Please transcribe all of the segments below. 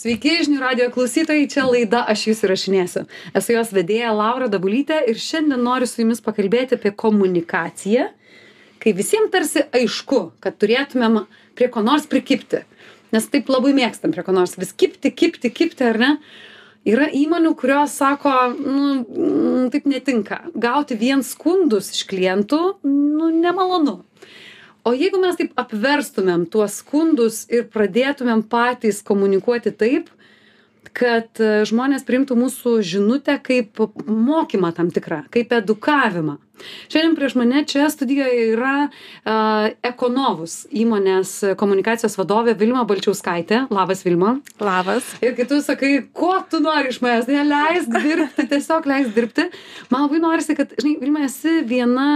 Sveiki, žinių radio klausytojai, čia laida Aš jūs įrašinėsiu. Esu jos vedėja Laura Dabulytė ir šiandien noriu su jumis pakalbėti apie komunikaciją, kai visiems tarsi aišku, kad turėtumėm prie ko nors prikipti. Nes taip labai mėgstam prie ko nors vis kipti, kipti, kipti, ar ne? Yra įmonių, kurios sako, nu, taip netinka. Gauti vien skundus iš klientų, nu, nemalonu o jeigu mes taip apverstumėm tuos skundus ir pradėtumėm patys komunikuoti taip kad e, žmonės priimtų mūsų žinutę kaip mokymą tam tikrą kaip edukavimą. Šiandien prieš mane čia studijoje yra a, ekonovus įmonės komunikacijos vadovė vilma balčiauskaitė. Labas vilma. Labas. Ir kai tu sakai ko tu nori iš manęs neleisk dirbti tiesiog leisk dirbti. Man labai norisi kad žinai vilma esi viena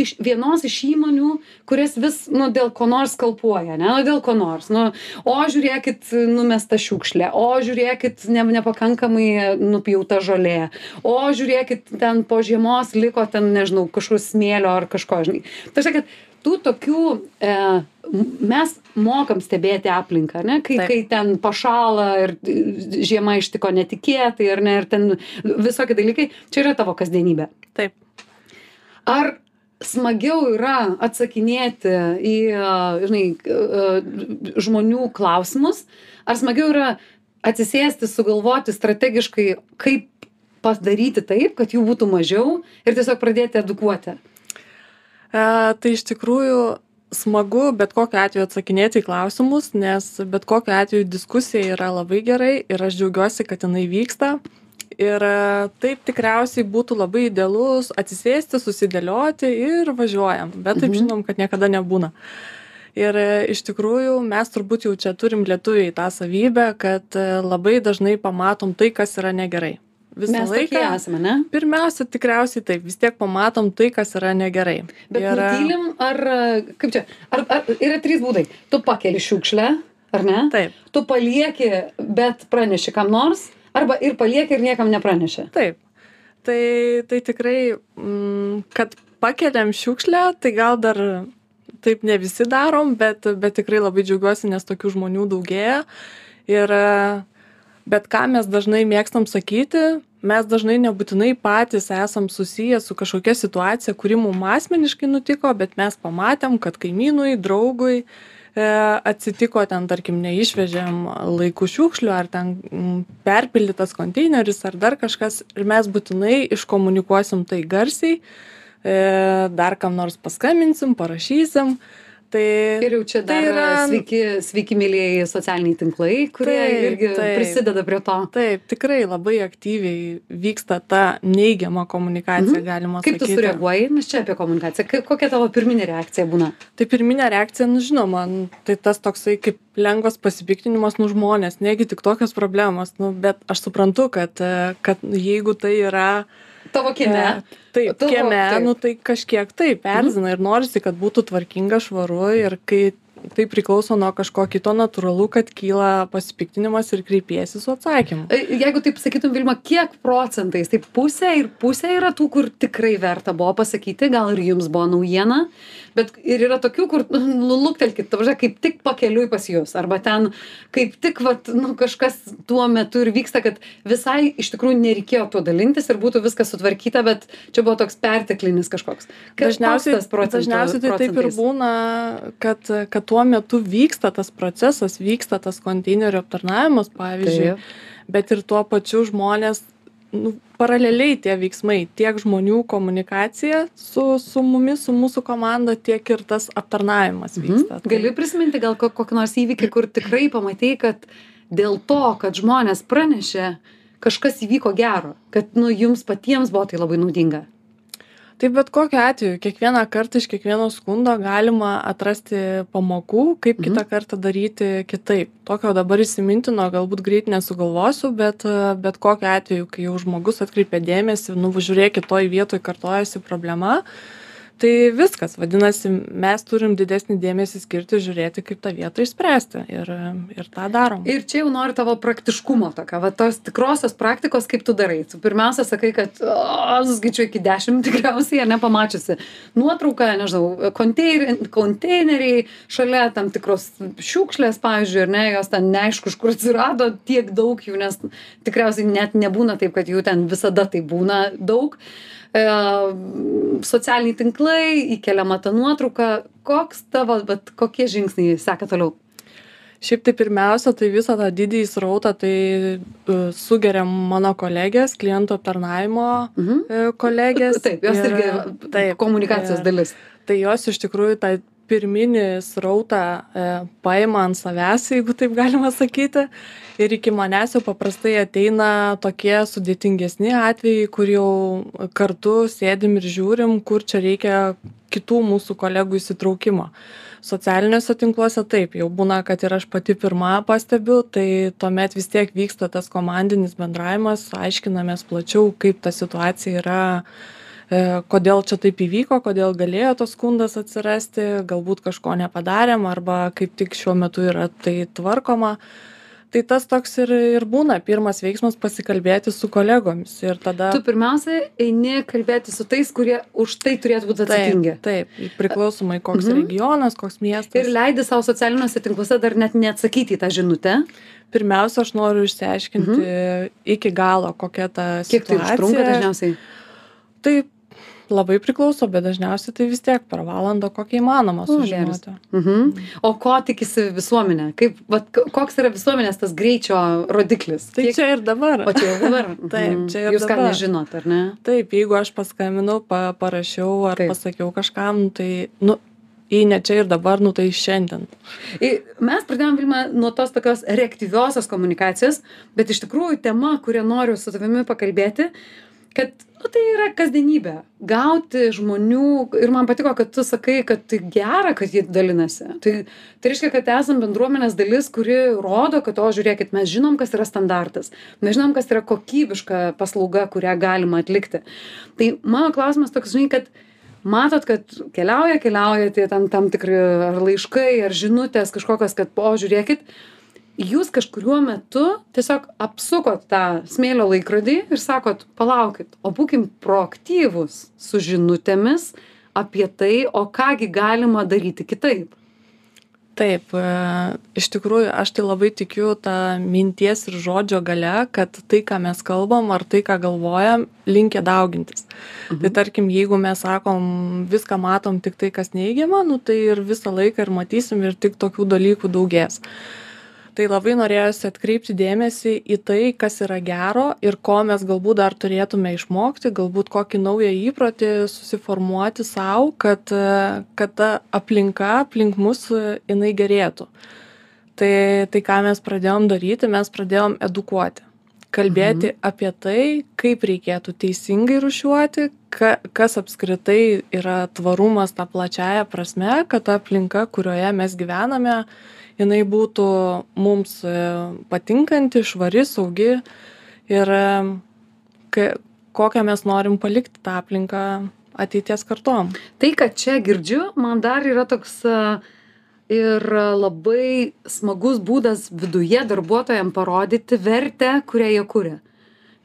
iš vienos iš įmonių kurias vis nu dėl ko nors skalpuoja ane nu dėl ko nors nu o žiūrėkit numesta šiukšlė o žiūrėkit ne nepakankamai nupjauta žolė o žiūrėkit ten po žiemos liko ten nežinau kažkur smėlio ar kažko žinai. Ta prasme kad tų tokių e, mes mokam stebėti aplinką ane kai kai ten pašąla ir žiema ištiko netikėtai ar ne ir ten visokie dalykai. Čia yra tavo kasdienybė. Taip. Ar smagiau yra atsakinėti į žinai žmonių klausimus ar smagiau yra atsisėsti sugalvoti strategiškai kaip padaryti taip kad jų būtų mažiau ir tiesiog pradėti edukuoti? E, tai iš tikrųjų smagu bet kokiu atveju atsakinėti į klausimus nes bet kokiu atveju diskusija yra labai gerai ir aš džiaugiuosi kad jinai vyksta ir taip tikriausiai būtų labai idealu atsisėsti susidėlioti ir važiuojam bet taip mhm. žinom kad niekada nebūna ir iš tikrųjų mes turbūt jau čia turim lietuviai tą savybę kad labai dažnai pamatom tai kas yra negerai visą Mes laiką esame, ne? Pirmiausia, tikriausiai taip, vis tiek pamatom tai, kas yra negerai. Bet ir... nutylim, ar, kaip čia, ar, ar yra trys būdai. Tu pakeli šiukšlę, ar ne? Taip. Tu palieki, bet praneši kam nors, arba ir palieka ir niekam nepraneša. Taip. Tai, tai tikrai, mm, kad pakeliam šiukšlę, tai gal dar taip ne visi darom, bet, bet tikrai labai džiaugiuosi, nes tokių žmonių daugėja. Ir, bet ką mes dažnai mėgstam sakyti, mes dažnai nebūtinai patys esam susiję su kažkokia situacija, kuri mums asmeniškai nutiko, bet mes pamatėm, kad kaimynui, draugui, E, atsitiko ten tarkim neišvežėm laiku šiukšlių ar ten perpildytas konteineris ar dar kažkas ir mes būtinai iškomunikuosim tai garsiai. E, dar kam nors paskambinsim parašysim Tai, ir jau čia tai dar tai yra, sveiki, sveiki mėlyjeji socialiniai tinklai, kurie taip, irgi taip, prisideda prie to. Taip, tikrai labai aktyviai vyksta ta neigiama komunikacija, mhm. galima sakyti. Kaip tu sureaguoji, nes čia apie komunikaciją, kokia tavo pirminė reakcija būna? Tai pirminė reakcija, nu žinoma, tai tas toksai kaip lengvas pasipiktinimas, nu žmonės, negi tik tokios problemos, nu, bet aš suprantu, kad, kad jeigu tai yra Tavo kieme. Taip, Tavo, kieme, taip. nu tai kažkiek taip, erzina mhm. ir norisi, kad būtų tvarkinga, švaru ir kai tai priklauso nuo kažko kito natūralu kad kyla pasipiktinimas ir kreipiesi su atsakymu e, jeigu taip sakytum vilma kiek procentais tai pusė ir pusė yra tų kur tikrai verta buvo pasakyti gal ir jums buvo naujiena bet ir yra tokių kur nu luktelkit ta prasme kaip tik pakeliui pas jus. Arba ten kaip tik vat nu kažkas tuo metu ir vyksta kad visai iš tikrųjų nereikėjo tuo dalintis ir būtų viskas sutvarkyta bet čia buvo toks perteklinis kažkoks. Dažniausiai dažniausiai tai taip ir būna kad kad tuo metu vyksta tas procesas vyksta tas konteinerių aptarnavimas pavyzdžiui. Bet ir tuo pačiu žmonės nu paraleliai tie veiksmai tiek žmonių komunikacija su su mumis su mūsų komanda tiek ir tas aptarnavimas mhm. vyksta mhm. gali prisiminti gal ko kokį nors įvykį kur tikrai pamatei kad dėl to kad žmonės pranešė kažkas įvyko gero kad nu jums patiems buvo tai labai naudinga tai bet kokiu atveju kiekvieną kartą iš kiekvieno skundo galima atrasti pamokų kaip mhm. kitą kartą daryti kitaip tokio dabar įsimintino galbūt greit nesugalvosiu bet bet kokiu atveju kai jau žmogus atkreipia dėmesį nu žiūrėkit toj vietoj kartojasi problema tai viskas vadinasi mes turim didesnį dėmesį skirti žiūrėti kaip tą vietą išspręsti ir ir tą darom. Ir čia jau noriu tavo praktiškumo tokio va tos tikrosios praktikos kaip tu darai. Tu pirmiausia sakai kad o suskaičiuoji iki dešim tikriausiai ar ne pamačiusi nuotrauką nežinau konteir konteineriai šalia tam tikros šiukšlės pavyzdžiui ar ne jos ten neaišku iš kur atsirado tiek daug jų nes tikriausiai net nebūna taip kad jų ten visada taip būna daug socialiniai tinklai, įkeliama ta nuotrauka. Koks tavo, bet kokie žingsniai seka toliau? Šiaip tai pirmiausia, tai visą tą didįjį srautą tai uh, sugeria mano kolegės, klientų aptarnaimo mhm. Uh, kolegės. Taip, jos ir, irgi taip, komunikacijos ir, dalis. Tai jos iš tikrųjų tą pirminį srautą e, paima ant savęs, jeigu taip galima sakyti. Ir iki manęs jau paprastai ateina tokie sudėtingesni atvejai, kur jau kartu sėdim ir žiūrim, kur čia reikia kitų mūsų kolegų įsitraukimo. Socialiniuose tinkluose taip, jau būna, kad ir aš pati pirmą pastebiu, tai tuomet vis tiek vyksta tas komandinis bendravimas, aiškinamės plačiau, kaip ta situacija yra E, kodėl čia taip įvyko, kodėl galėjo tos skundas atsirasti, galbūt kažko nepadarėm arba kaip tik šiuo metu yra tai tvarkoma. Tai tas toks ir, ir būna pirmas veiksmas pasikalbėti su kolegomis. Ir tada... Tu pirmiausia eini kalbėti su tais, kurie už tai turėtų būti atsakingi. Taip, taip priklausomai koks mhm. regionas, koks miestas. Ir leidi savo socialiniuose tinkluose dar net neatsakyti į tą žinutę. Pirmiausia, aš noriu išsiaiškinti mhm. iki galo, kokia ta situacija. Kiek tai užtrunka dažniausiai? Taip, labai priklauso bet dažniausiai tai vis tiek per valandą kokią įmanoma sužinoti mhm. o ko tikisi visuomenė kaip vat koks yra visuomenės tas greičio rodiklis tai Kiek... čia ir dabar o čia ir dabar taip mhm. čia ir jūs ką nežinot ar ne taip jeigu aš paskambinau pa parašiau ar taip. pasakiau kažkam tai nu jei ne čia ir dabar, nu tai šiandien. Mes pradėjome, Vilma, nuo tos tokios reaktyviosios komunikacijos, bet iš tikrųjų tema, kurią noriu su tavimi pakalbėti, kad nu tai yra kasdienybė. Gauti žmonių ir man patiko kad tu sakai kad tai gera kad jie dalinasi. Tai tai reiškia kad esam bendruomenės dalis kuri rodo kad o žiūrėkit mes žinom kas yra standartas. Mes žinom kas yra kokybiška paslauga kurią galima atlikti. Tai mano klausimas toks žinai kad matot kad keliauja keliauja tie ten tam tikri ar laiškai ar žinutės kažkokios kad o žiūrėkit jūs kažkuriuo metu tiesiog apsukot tą smėlio laikrodį ir sakot palaukit o būkim proaktyvūs su žinutėmis apie tai o ką gi galima daryti kitaip Taip, e, iš tikrųjų aš tai labai tikiu tą minties ir žodžio gale, kad tai, ką mes kalbam ar tai, ką galvojam, linkia daugintis. Tai mhm. Tai tarkim, jeigu mes sakom, viską matom tik tai, kas neigiama, nu, tai ir visą laiką ir matysim ir tik tokių dalykų daugės. Uh, tai labai norėjosi atkreipti dėmesį į tai kas yra gero ir ko mes galbūt dar turėtume išmokti galbūt kokį naują įprotį susiformuoti sau kad kad ta aplinka aplink mus jinai gerėtų tai tai ką mes pradėjom daryti mes pradėjom edukuoti kalbėti mhm. apie tai kaip reikėtų teisingai rūšiuoti ka kas apskritai yra tvarumas ta plačiąja prasme kad ta aplinka kurioje mes gyvename jinai būtų mums e, patinkanti, švari, saugi ir e, ka, kokią mes norim palikti tą aplinką ateities kartom. Tai, kad čia girdžiu, man dar yra toks e, ir labai smagus būdas viduje darbuotojams parodyti vertę, kurią jie kuria.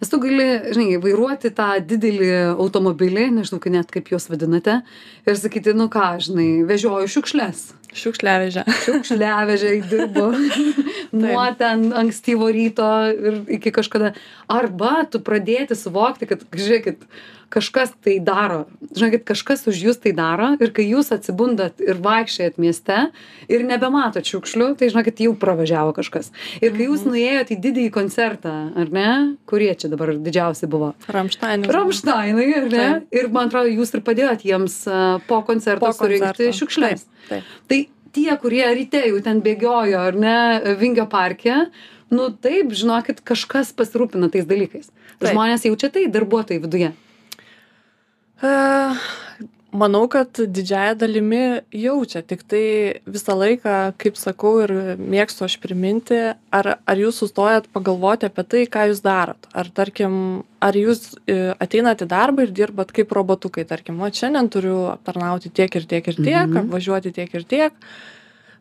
Nes tu gali, žinai, vairuoti tą didelį automobilį, nežinau, net kaip juos vadinate, ir sakyti, nu ką, žinai, vežioju šiukšles Šiukšliavežė. Šiukšliavežė dirbu nuo ten ankstyvo ryto ir iki kažkada. Arba tu pradėti suvokti, kad, žiūrėkit, kažkas tai daro. Žinokit, kažkas už jūs tai daro ir kai jūs atsibundat ir vaikščiojat mieste ir nebematot šiukšlių, tai žinokit, jau pravažiavo kažkas. Ir kai jūs mhm. nuėjot į didįjį koncertą, ar ne, kurie čia dabar didžiausi buvo? Ramšteinai. Ramšteinai, ar ne? Taip. Ir man atrodo, jūs ir padėjot jiems po koncerto po surinkti šiukšlės. Taip. Taip. Tai tie, kurie ryte jau ten bėgiojo, ar ne, Vingio parke, nu taip, žinokit, kažkas pasirūpina tais dalykais. Taip. Žmonės jaučia tai, darbuotojai viduje. Uh, manau kad didžiąja dalimi jaučia. Tiktai visą laiką kaip sakau ir mėgstu aš priminti ar ar jūs sustojat pagalvoti apie tai ką jūs darot? Ar tarkim ar jūs e, ateinat į darbą ir dirbat kaip robotukai tarkim vat šiandien turiu aptarnauti tiek ir tiek ir tiek Mhm. apvažiuoti tiek ir tiek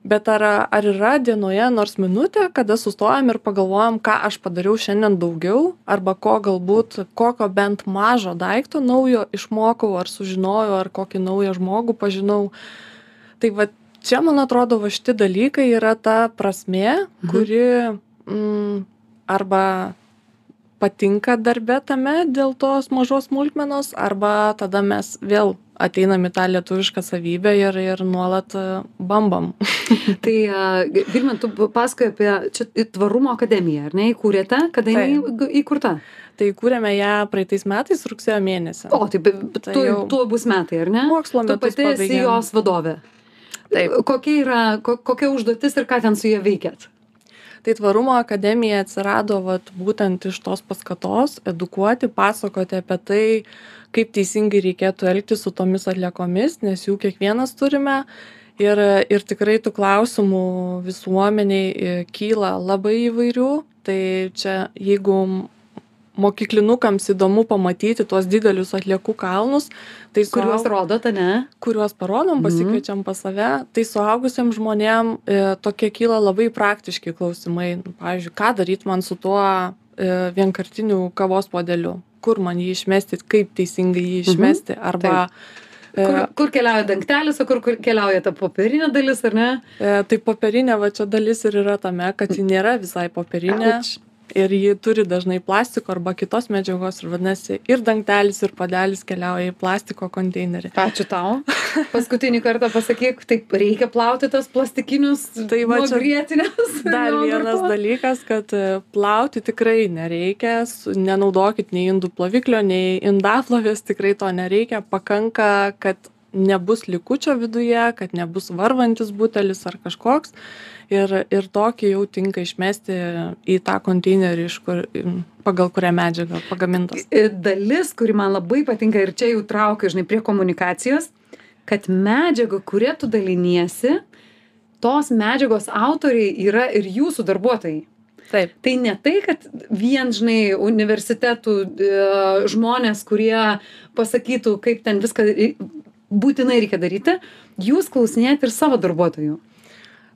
bet ar ar yra dienoje nors minutė kada sustojam ir pagalvojam ką aš padariau šiandien daugiau arba ko galbūt kokio bent mažo daikto naujo išmokau ar sužinojau ar kokį naują žmogų pažinau tai vat čia man atrodo va šiti dalykai yra ta prasmė Mhm. kuri mm, arba patinka darbe tame dėl tos mažos smulkmenos arba tada mes vėl ateinam į tą lietuvišką savybę ir ir nuolat e, bambam Tai a, Vilma, tu pasakoji apie čia tvarumo akademiją, ar ne, įkūrėte, kada jinai įkurta? tai įkūrėme ją praeitais metais rugsėjo mėnesį O, tai, Tai tu, jau- tuo bus metai, ar ne? mokslo Tu metus pati esi pabaigėm. jos vadovė. Taip. Kokia yra, ko, kokia užduotis ir ką ten su jie veikėt? Tai tvarumo akademija atsirado vat būtent iš tos paskatos edukuoti pasakoti apie tai kaip teisingai reikėtų elgtis su tomis atliekomis nes jų kiekvienas turime. Ir ir tikrai tų klausimų visuomenei e, kyla labai įvairių. Tai čia jeigu mokyklinukams įdomu pamatyti tuos didelius atliekų kalnus tai Kuriuos rodot, ne? kuriuos parodom Mhm. pasikviečiam pas save tai suaugusiem žmonėm e, tokie kyla labai praktiški klausimai nu, pavyzdžiui ką daryt man su tuo e, vienkartiniu kavos puodeliu kur man jį išmesti kaip teisingai jį Mhm. išmesti arba e, Kur, kur keliauja dangtelis, o kur, kur keliauja ta popierinė dalis, ar ne? e, tai popierinė va čia dalis ir yra tame kad ji nėra visai popierinė Auč. Ir ji turi dažnai plastiko arba kitos medžiagos ir vadinasi ir dangtelis ir puodelis keliauja į plastiko konteinerį Ačiū tau. Paskutinį kartą pasakyk, taip reikia plauti tas plastikinius Tai va čia grėtinės. Dar vienas dalykas, kad e, plauti tikrai nereikia, nenaudokit nei indų ploviklio, nei indaplovės, tikrai to nereikia, pakanka, kad nebus likučio viduje, kad nebus varvantis butelis ar kažkoks ir, ir tokį jau tinka išmesti į tą konteinerį, iš kur, pagal kurią medžiagą pagamintas. Dalis, kuri man labai patinka ir čia jau traukia, žinai, prie komunikacijos, kad medžiaga, kuria tu daliniesi, tos medžiagos autoriai yra ir jūsų darbuotojai. Taip. Tai ne tai, kad vien, žinai, universitetų e, žmonės, kurie pasakytų, kaip ten viską būtinai reikia daryti, jūs klausinėjate ir savo darbuotojų.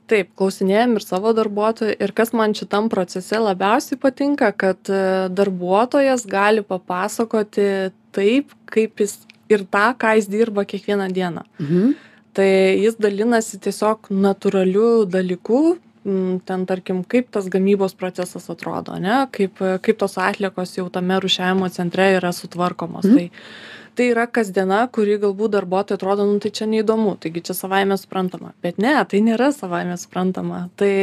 Taip, klausinėjom ir savo darbuotojų ir kas man šitam procese labiausiai patinka, kad e, darbuotojas gali papasakoti taip, kaip jis ir tą, ką jis dirba kiekvieną dieną. Mhm. Tai jis dalinasi tiesiog natūraliu dalyku, m, ten tarkim, kaip tas gamybos procesas atrodo, ne? kaip, kaip tos atliekos jau tame rušiavimo centre yra sutvarkomos. Mhm. Tai, tai yra kasdiena, kuri galbūt darbuotojai atrodo, nu tai čia neįdomu, taigi čia savaime suprantama. Bet ne, tai nėra savaime suprantama. Tai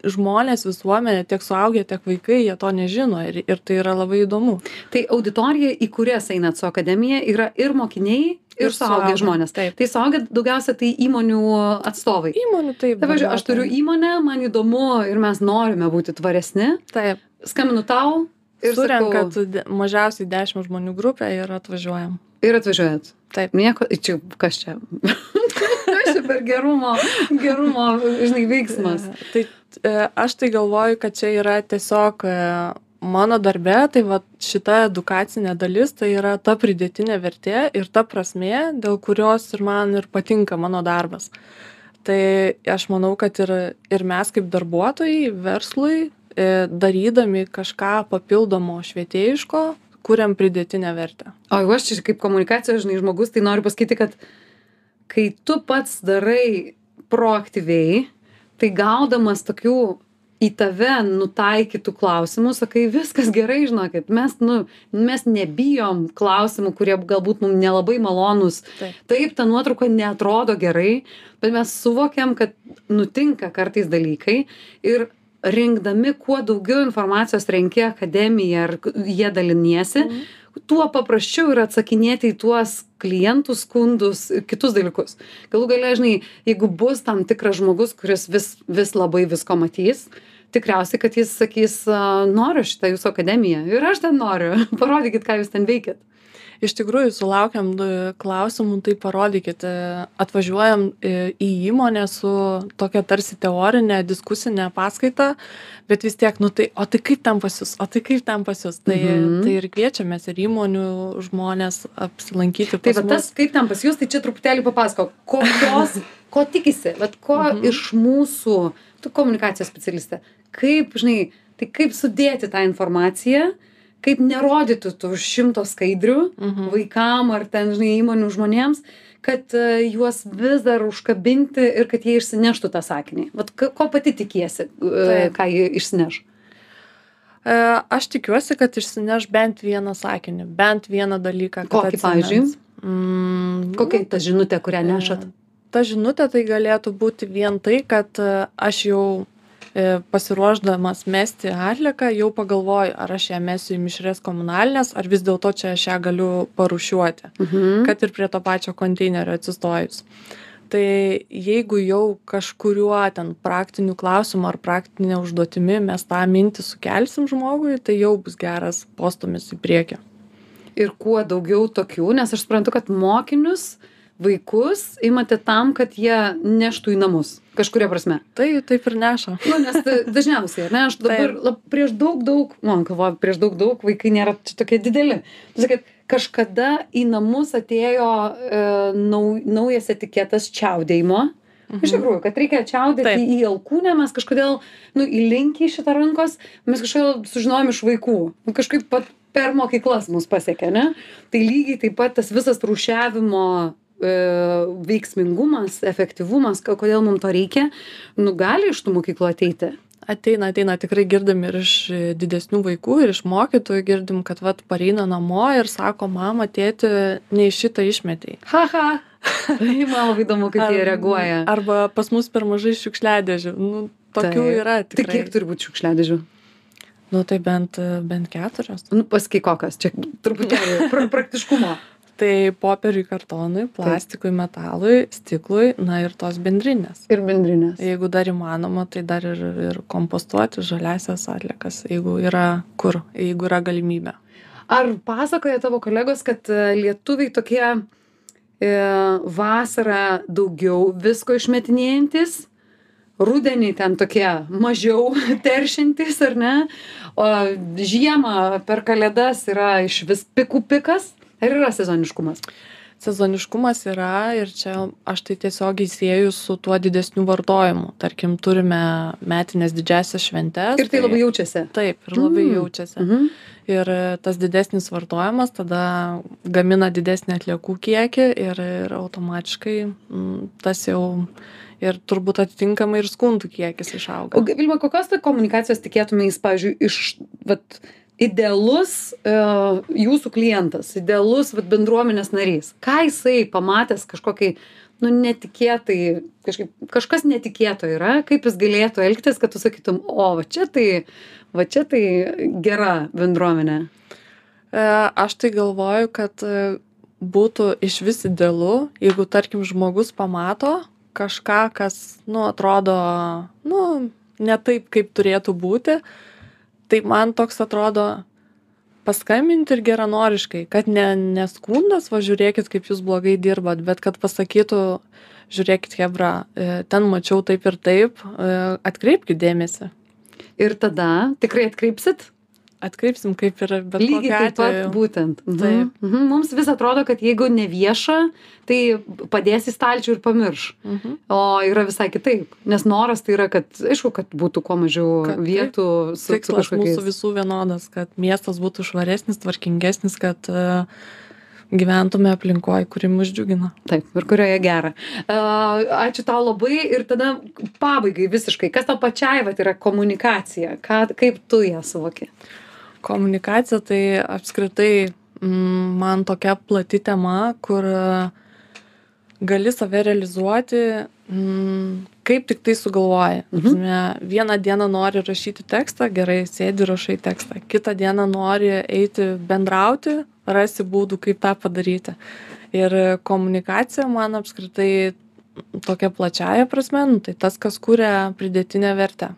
žmonės, visuomenė, tiek suaugę, tiek vaikai, jie to nežino ir, ir tai yra labai įdomu. Tai auditorija, į kurias einat su akademija, yra ir mokiniai, ir, suaugę žmonės. Taip. Tai suaugę daugiausia tai įmonių atstovai. Įmonių taip. Tai važiuoju, aš turiu įmonę, man įdomu ir mes norime būti tvaresni. Taip. Skambinu tau ir Surenkat sakau, mažiausiai 10 žmonių grupę ir atvažiuojam. ir atvažiuojat. Taip. Nieko, čia kas čia? kas čia per gerumo, gerumo, žinai, veiksmas. E, Tai e, aš tai galvoju, kad čia yra tiesiog e, mano darbe, tai va šita edukacinė dalis, tai yra ta pridėtinė vertė ir ta prasmė, dėl kurios ir man ir patinka mano darbas. Tai aš manau, kad ir, ir mes kaip darbuotojai, verslui, darydami kažką papildomo švietėjiško, kuriam pridėtinę vertę. O aš čia kaip komunikacijos, žinai, žmogus, tai noriu pasakyti, kad kai tu pats darai proaktyviai, tai gaudamas tokių į tave nutaikytų klausimų, sakai, viskas gerai, žinokit, mes, nu, mes nebijom klausimų, kurie galbūt mums nelabai malonus. Taip. Taip, ta nuotrauka neatrodo gerai, bet mes suvokiam, kad nutinka kartais dalykai ir rinkdami kuo daugiau informacijos renki akademiją ar jie daliniesi, Mhm. tuo paprasčiau yra atsakinėti į tuos klientų skundus kitus dalykus. Galų gale, žinai, jeigu bus tam tikras žmogus, kuris vis, vis labai visko matys, tikriausiai, kad jis sakys, "A, noriu šitą jūsų akademiją ir aš ten noriu, parodykit, ką jūs ten veikit. Iš tikrųjų sulaukiam klausimų, tai parodykit, atvažiuojam e, į įmonę su tokia tarsi teorinė, diskusinė paskaita, bet vis tiek, nu tai, o tai kaip ten pas jūs, o tai kaip ten pas jūs. Tai, Mhm. tai ir kviečiamės ir įmonių žmonės apsilankyti. Tai pas va mus. tas, kaip ten pas jūs, tai čia truputėlį papasako, kokios, ko tikisi, bet ko Mhm. iš mūsų, tu komunikacijos specialistė, kaip, žinai, tai kaip sudėti tą informaciją, kaip nerodyti tų šimto skaidrių Mhm. vaikam ar ten, žinai, įmonių žmonėms, kad e, juos vis dar užkabinti ir kad jie išsineštų tą sakinį. Vat ko pati tikiesi, e, Taip. ką jie išsineš. E, Aš tikiuosi, kad išsineš bent vieną sakinį, bent vieną dalyką. Kokį, atsimins. pavyzdžiui? Mm, Kokia ta žinutė, kurią nešat? Ta žinutė tai galėtų būti vien tai, kad aš jau pasiruošdamas mesti atlieką, jau pagalvoju, ar aš ją mesiu į mišrės komunalinės, ar vis dėlto čia aš ją galiu parušiuoti, Mhm. kad ir prie to pačio konteinerio atsistojus. Tai jeigu jau kažkuriuo ten praktiniu klausimu ar praktinė užduotimi mes tą mintį sukelsim žmogui, tai jau bus geras postumis į priekį. ir kuo daugiau tokių, nes aš suprantu, kad mokinius, vaikus imate tam, kad jie neštų į namus, kažkuria prasme. Tai taip ir neša. Nu, nes ta- dažniausiai, ne, aš dabar lab, prieš daug, daug, man galvoju, prieš daug, daug vaikai nėra čia tokie dideli. Tu sakai, kažkada į namus atėjo e, nau, naujas etiketas čiaudėjimo. Mhm. Iš tikrųjų, kad reikia čiaudėti Taip. į alkūnę, mes kažkodėl, nu, įlinkę į šitą rankos, mes kažkodėl sužinojom iš vaikų. Nu, kažkaip pat per mokyklas mus pasiekė, ne? Tai lygiai taip pat tas visas rūšiavimo veiksmingumas, efektyvumas, ko- kodėl mums to reikia, nu, gali iš tų mokyklų ateiti. ateina ateina tikrai girdim ir iš e, didesnių vaikų ir iš mokytojų girdim kad vat pareina namo ir sako mama tėti ne į šitą išmetei Haha. Tai man labai įdomu, kaip jie reaguoja. arba pas mus per mažai šiukšliadėžių nu tokių Taip. yra Tai tikrai kiek turi būti šiukšliadėžių? nu tai bent bent keturios Nu, pasakyk kokios, čia truputėlį pra praktiškumo. Tai popieriui kartonui plastikui metalui stiklui na ir tos bendrinės Ir bendrinės. jeigu dar įmanoma tai dar ir ir kompostuoti žaliąsias atliekas jeigu yra kur jeigu yra galimybė Ar pasakoja tavo kolegos, kad e, lietuviai tokie e, vasarą daugiau visko išmetinėjantis, rudenį ten tokie mažiau teršintis, ar ne? O žiemą per kalėdas yra iš vis pikų pikas. Ar yra sezoniškumas? sezoniškumas yra ir čia aš tai tiesiogiai sieju su tuo didesniu vartojimu tarkim turime metines didžiąsias šventes Ir tai labai jaučiasi. taip ir labai Mm. jaučiasi Mhm. ir tas didesnis vartojimas tada gamina didesnį atliekų kiekį ir ir automatiškai mm, tas jau ir turbūt atitinkamai ir skundų kiekis išauga O Vilma, kokios tai komunikacijos tikėtumės, pavyzdžiui, iš vat, idealus uh, jūsų klientas, idealus vat, bendruomenės narys? Ką jisai pamatęs kažkokį, nu, netikėtai, kažkaip, kažkas netikėto yra, kaip jis galėtų elgtis, kad tu sakytum, o, va čia tai, va čia tai gera bendruomenė. E, Aš tai galvoju, kad e, būtų iš vis idealu, jeigu, tarkim, žmogus pamato kažką, kas, nu, atrodo, nu, ne taip, kaip turėtų būti, tai man toks atrodo paskambinti ir geranoriškai, kad ne, neskundas, va žiūrėkit, kaip jūs blogai dirbat, bet kad pasakytų, žiūrėkit, Hebra, e, ten mačiau taip ir taip, e, atkreipkite dėmesį. Ir tada tikrai atkreipsit? Atkreipsim kaip ir bet Lygiai taip pat būtent. Mhm. Taip. Mhm. Mums vis atrodo, kad jeigu ne vieša, tai padės į stalčių ir pamirš. Mhm. O yra visai kitaip. Nes noras tai yra, kad, aišku, kad būtų kuo mažiau Kad taip. vietų su, su tikslas kažkokiais. mūsų visų vienodas, kad miestas būtų švaresnis, tvarkingesnis, kad uh, gyventume aplinkoje, kuri mus džiugina. Taip, ir kurioje gera. Uh, ačiū tau labai ir tada pabaigai visiškai. Kas tau pačiai vat, yra komunikacija? Ką, kaip tu ją suvoki? Komunikacija tai apskritai mm, man tokia plati tema, kur uh, gali save realizuoti, mm, kaip tik tai sugalvoji. Mhm. Vieną dieną nori rašyti tekstą, gerai, sėdi rašai tekstą. Kitą dieną nori eiti bendrauti, rasi būdų, kaip tą padaryti. Ir komunikacija man apskritai tokia plačiaja prasme, nu, tai tas, kas kuria pridėtinę vertę.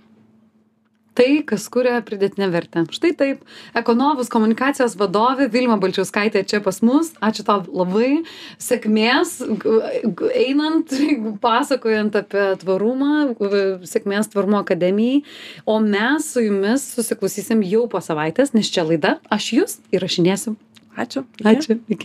Tai kas kuria pridėtinę vertę. Štai taip ekonovus komunikacijos vadovė vilma balčiauskaitė čia pas mus. Ačiū tau labai. Sėkmės einant pasakojant apie tvarumą sėkmės tvarumo akademijai. O mes su jumis susiklausysim jau po savaitės nes čia laida. Aš jus įrašinėsiu. Ačiū. Ačiū. Iki